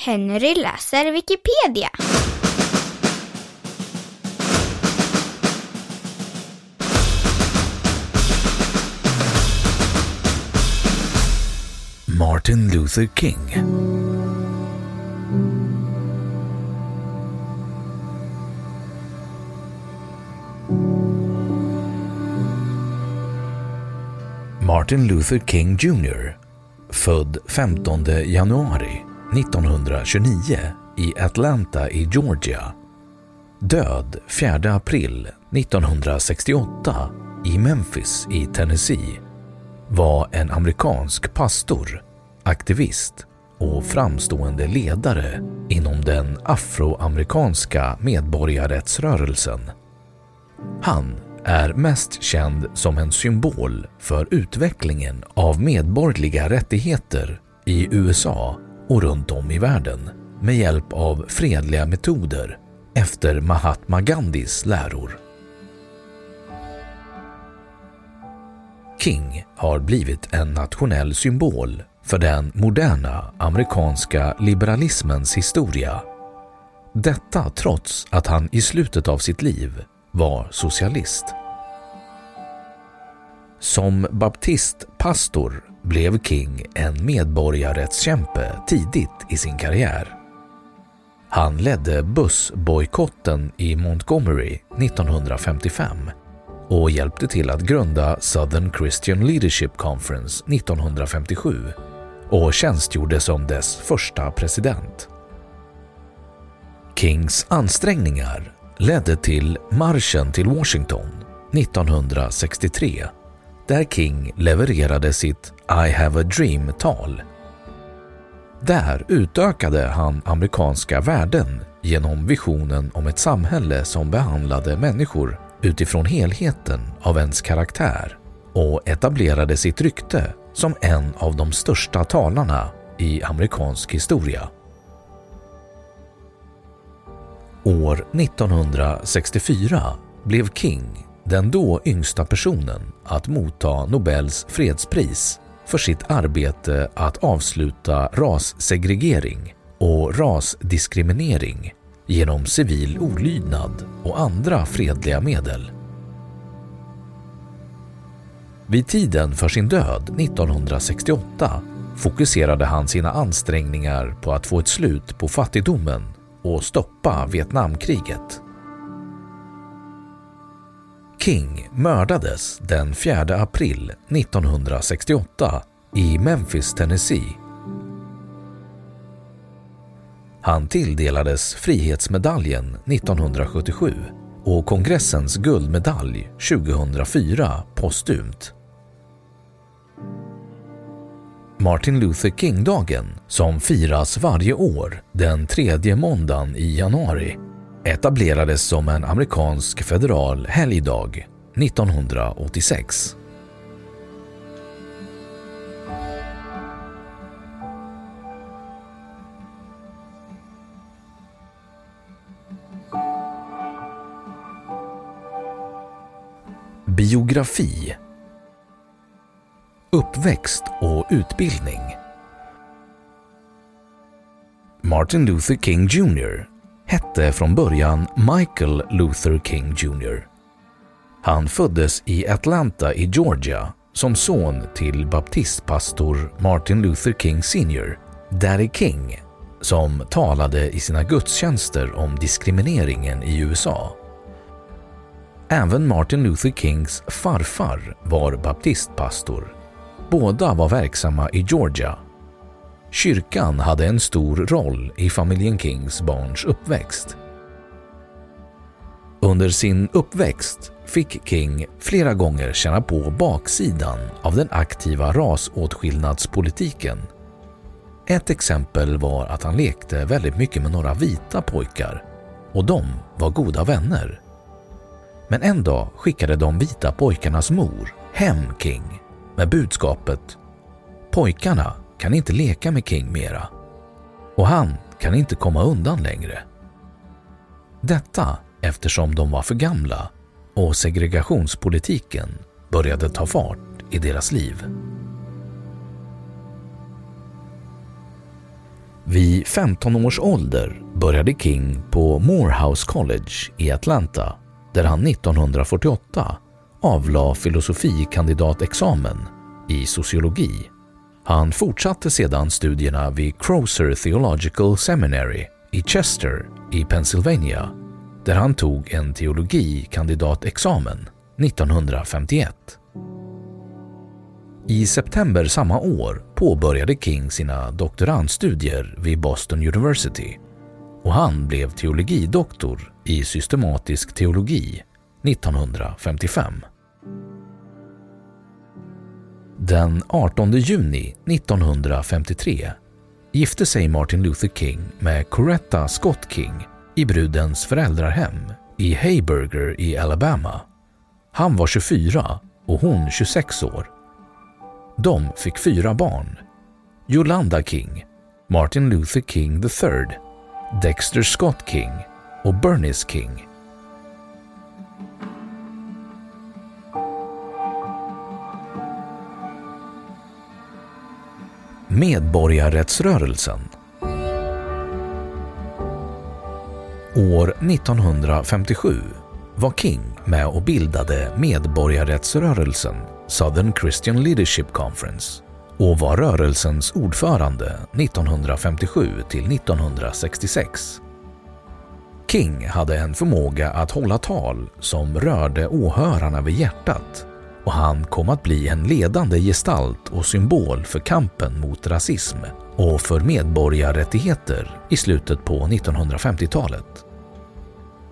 Henry läser Wikipedia. Martin Luther King. Martin Luther King Jr. Född 15 januari 1929 i Atlanta i Georgia. Död 4 april 1968 i Memphis i Tennessee var en amerikansk pastor, aktivist och framstående ledare inom den afroamerikanska medborgarrättsrörelsen. Han är mest känd som en symbol för utvecklingen av medborgerliga rättigheter i USA och runt om i världen med hjälp av fredliga metoder efter Mahatma Gandhis läror. King har blivit en nationell symbol för den moderna amerikanska liberalismens historia. Detta trots att han i slutet av sitt liv var socialist. Som baptistpastor blev King en medborgarrättskämpe tidigt i sin karriär. Han ledde bussbojkotten i Montgomery 1955 och hjälpte till att grunda Southern Christian Leadership Conference 1957 och tjänstgjorde som dess första president. Kings ansträngningar ledde till marschen till Washington 1963 där King levererade sitt I have a dream-tal. Där utökade han amerikanska värden genom visionen om ett samhälle som behandlade människor utifrån helheten av ens karaktär och etablerade sitt rykte som en av de största talarna i amerikansk historia. År 1964 blev King den då yngsta personen att motta Nobels fredspris för sitt arbete att avsluta rassegregering och rasdiskriminering genom civil olydnad och andra fredliga medel. Vid tiden för sin död 1968 fokuserade han sina ansträngningar på att få ett slut på fattigdomen och stoppa Vietnamkriget. King mördades den 4 april 1968 i Memphis, Tennessee. Han tilldelades Frihetsmedaljen 1977 och kongressens guldmedalj 2004 postumt. Martin Luther King-dagen, som firas varje år den tredje måndagen i januari, etablerades som en amerikansk federal helgdag 1986. Biografi Uppväxt och utbildning Martin Luther King Jr hette från början Michael Luther King Jr. Han föddes i Atlanta i Georgia som son till baptistpastor Martin Luther King Sr, Daddy King, som talade i sina gudstjänster om diskrimineringen i USA. Även Martin Luther Kings farfar var baptistpastor. Båda var verksamma i Georgia. Kyrkan hade en stor roll i familjen Kings barns uppväxt. Under sin uppväxt fick King flera gånger känna på baksidan av den aktiva rasåtskillnadspolitiken. Ett exempel var att han lekte väldigt mycket med några vita pojkar och de var goda vänner. Men en dag skickade de vita pojkarnas mor hem King med budskapet “Pojkarna kan inte leka med King mera och han kan inte komma undan längre.” Detta eftersom de var för gamla och segregationspolitiken började ta fart i deras liv. Vid 15 års ålder började King på Morehouse College i Atlanta där han 1948 avlade filosofikandidatexamen i sociologi. Han fortsatte sedan studierna vid Crozer Theological Seminary i Chester i Pennsylvania där han tog en teologikandidatexamen 1951. I september samma år påbörjade King sina doktorandstudier vid Boston University och han blev teologidoktor i systematisk teologi 1955. Den 18 juni 1953 gifte sig Martin Luther King med Coretta Scott King i brudens föräldrahem i Hayburger i Alabama. Han var 24 och hon 26 år. De fick fyra barn. Yolanda King, Martin Luther King III, Dexter Scott King och Bernice King. Medborgarrättsrörelsen År 1957 var King med och bildade medborgarrättsrörelsen Southern Christian Leadership Conference och var rörelsens ordförande 1957 till 1966. King hade en förmåga att hålla tal som rörde åhörarna vid hjärtat och han kom att bli en ledande gestalt och symbol för kampen mot rasism och för medborgarrättigheter i slutet på 1950-talet.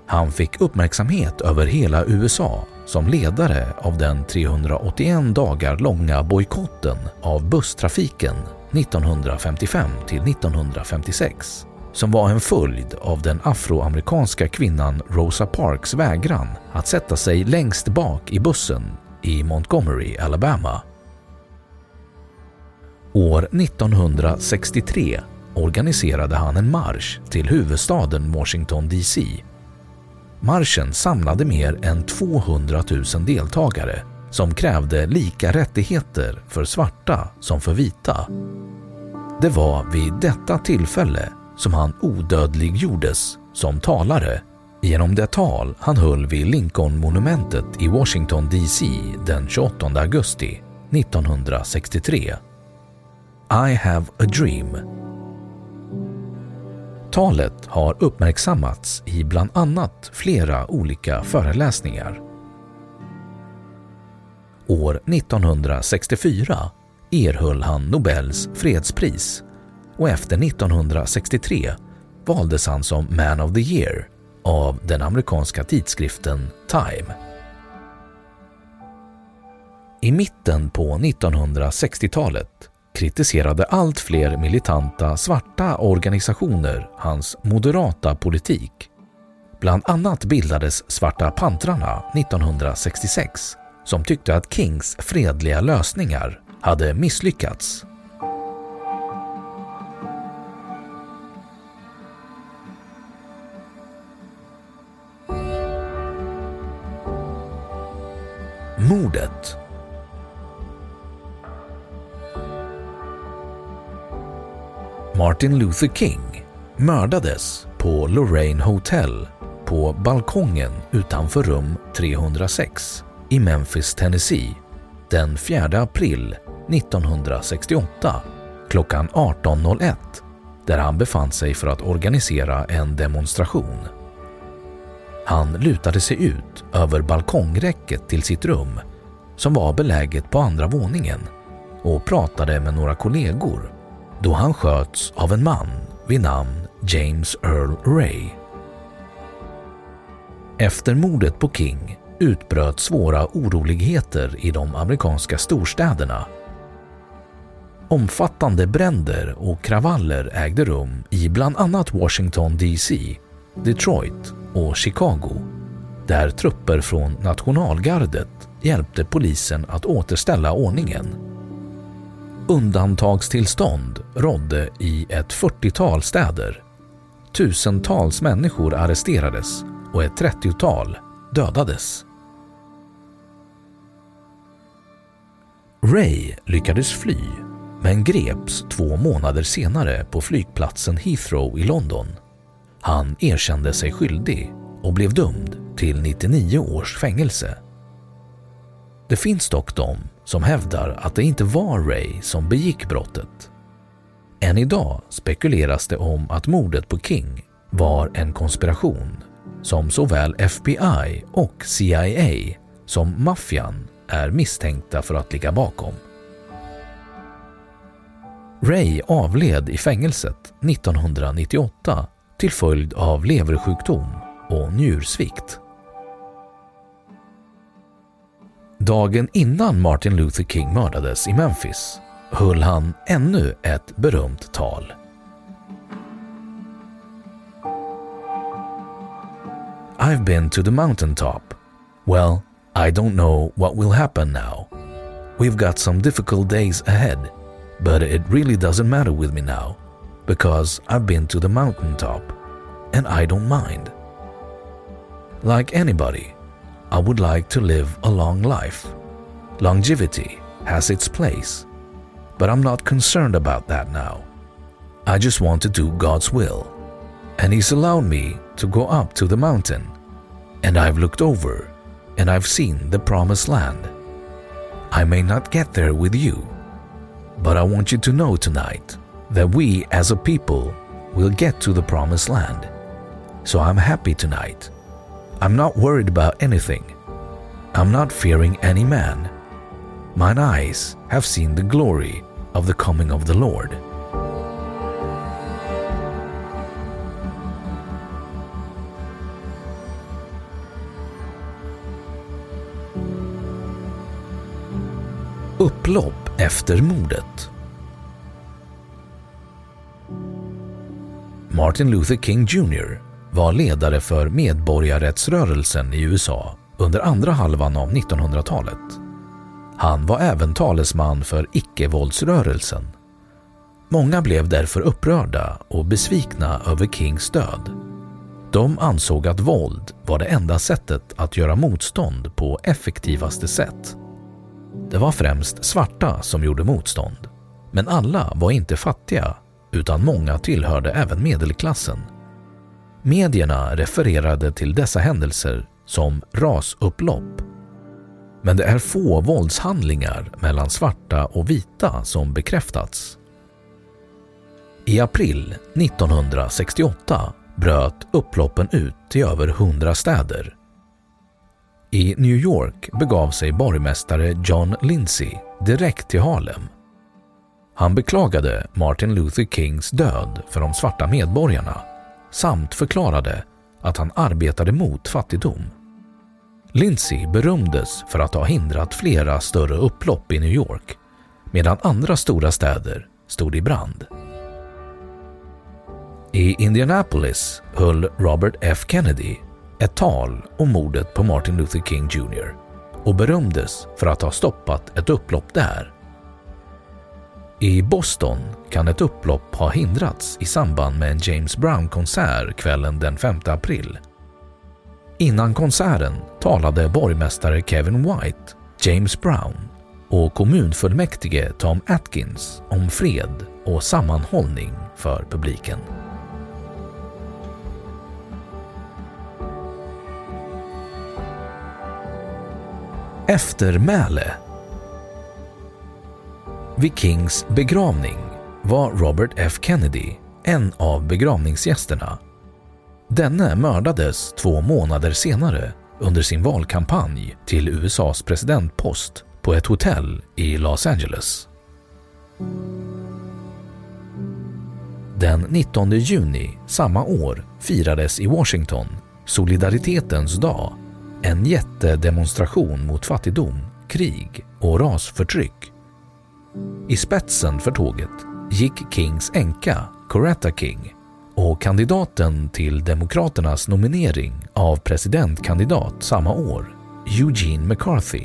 Han fick uppmärksamhet över hela USA som ledare av den 381 dagar långa bojkotten av busstrafiken 1955 till 1956 som var en följd av den afroamerikanska kvinnan Rosa Parks vägran att sätta sig längst bak i bussen i Montgomery, Alabama. År 1963 organiserade han en marsch till huvudstaden Washington DC Marschen samlade mer än 200 000 deltagare som krävde lika rättigheter för svarta som för vita. Det var vid detta tillfälle som han odödliggjordes som talare genom det tal han höll vid Lincoln-monumentet i Washington DC den 28 augusti 1963. I have a dream Talet har uppmärksammats i bland annat flera olika föreläsningar. År 1964 erhöll han Nobels fredspris och efter 1963 valdes han som Man of the Year av den amerikanska tidskriften Time. I mitten på 1960-talet kritiserade allt fler militanta svarta organisationer hans moderata politik. Bland annat bildades Svarta pantrarna 1966 som tyckte att Kings fredliga lösningar hade misslyckats. Mordet. Martin Luther King mördades på Lorraine Hotel på balkongen utanför rum 306 i Memphis, Tennessee den 4 april 1968 klockan 18.01 där han befann sig för att organisera en demonstration. Han lutade sig ut över balkongräcket till sitt rum som var beläget på andra våningen och pratade med några kollegor då han sköts av en man vid namn James Earl Ray. Efter mordet på King utbröt svåra oroligheter i de amerikanska storstäderna. Omfattande bränder och kravaller ägde rum i bland annat Washington DC, Detroit och Chicago där trupper från nationalgardet hjälpte polisen att återställa ordningen. Undantagstillstånd rådde i ett 40-tal städer. Tusentals människor arresterades och ett 30-tal dödades. Ray lyckades fly men greps två månader senare på flygplatsen Heathrow i London. Han erkände sig skyldig och blev dömd till 99 års fängelse. Det finns dock de som hävdar att det inte var Ray som begick brottet. Än idag spekuleras det om att mordet på King var en konspiration som såväl FBI och CIA som maffian är misstänkta för att ligga bakom. Ray avled i fängelset 1998 till följd av leversjukdom och njursvikt. Dagen innan Martin Luther King mördades i Memphis höll han ännu ett berömt tal. I've been to the mountaintop. Well, I don't know what will happen now. We've got some difficult days ahead, but it really doesn't matter with me now because I've been to the mountaintop and I don't mind. Like anybody, I would like to live a long life. Longevity has its place, but I'm not concerned about that now. I just want to do God's will, and He's allowed me to go up to the mountain, and I've looked over and I've seen the promised land. I may not get there with you, but I want you to know tonight that we as a people will get to the promised land. So I'm happy tonight. I'm not worried about anything. I'm not fearing any man. Mine eyes have seen the glory of the coming of the Lord. Upplopp efter mordet Martin Luther King Jr var ledare för medborgarrättsrörelsen i USA under andra halvan av 1900-talet. Han var även talesman för icke-våldsrörelsen. Många blev därför upprörda och besvikna över Kings död. De ansåg att våld var det enda sättet att göra motstånd på effektivaste sätt. Det var främst svarta som gjorde motstånd, men alla var inte fattiga utan många tillhörde även medelklassen. Medierna refererade till dessa händelser som rasupplopp. Men det är få våldshandlingar mellan svarta och vita som bekräftats. I april 1968 bröt upploppen ut till över 100 städer. I New York begav sig borgmästare John Lindsay direkt till Harlem. Han beklagade Martin Luther Kings död för de svarta medborgarna samt förklarade att han arbetade mot fattigdom. Lindsay berömdes för att ha hindrat flera större upplopp i New York medan andra stora städer stod i brand. I Indianapolis höll Robert F Kennedy ett tal om mordet på Martin Luther King Jr och berömdes för att ha stoppat ett upplopp där i Boston kan ett upplopp ha hindrats i samband med en James Brown-konsert kvällen den 5 april. Innan konserten talade borgmästare Kevin White James Brown och kommunfullmäktige Tom Atkins om fred och sammanhållning för publiken. Eftermäle vid Kings begravning var Robert F Kennedy en av begravningsgästerna. Denne mördades två månader senare under sin valkampanj till USAs presidentpost på ett hotell i Los Angeles. Den 19 juni samma år firades i Washington Solidaritetens dag, en jättedemonstration mot fattigdom, krig och rasförtryck. I spetsen för tåget gick Kings änka Coretta King och kandidaten till Demokraternas nominering av presidentkandidat samma år, Eugene McCarthy.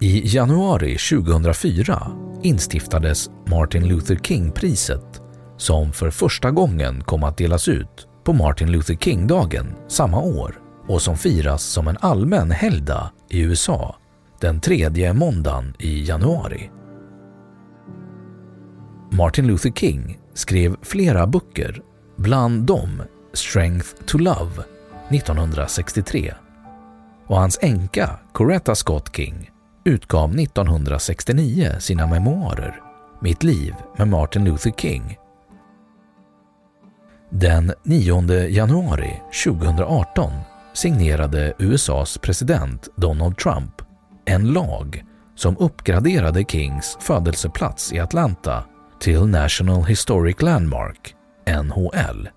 I januari 2004 instiftades Martin Luther King-priset som för första gången kom att delas ut på Martin Luther King-dagen samma år och som firas som en allmän helgdag i USA den tredje måndagen i januari. Martin Luther King skrev flera böcker, bland dem Strength to Love 1963 och hans änka Coretta Scott King utgav 1969 sina memoarer Mitt liv med Martin Luther King. Den 9 januari 2018 signerade USAs president Donald Trump en lag som uppgraderade Kings födelseplats i Atlanta till National Historic Landmark, NHL.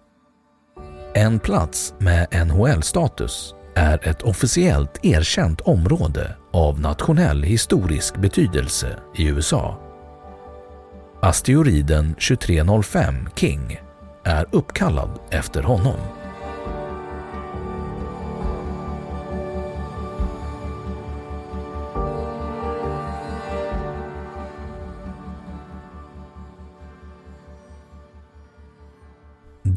En plats med NHL-status är ett officiellt erkänt område av nationell historisk betydelse i USA. Asteroiden 2305 King är uppkallad efter honom.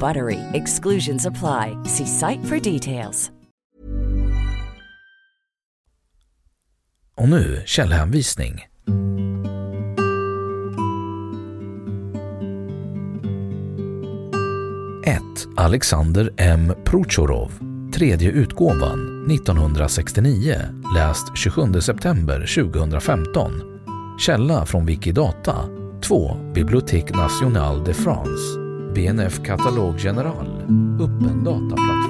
BUTTERY. Exclusions apply. See site for details. Och nu källhänvisning. 1. Alexander M. Prochorov, tredje utgåvan, 1969, läst 27 september 2015. Källa från Wikidata. 2. Bibliothèque Nationale de France, BNF Katalog General, öppen dataplattform,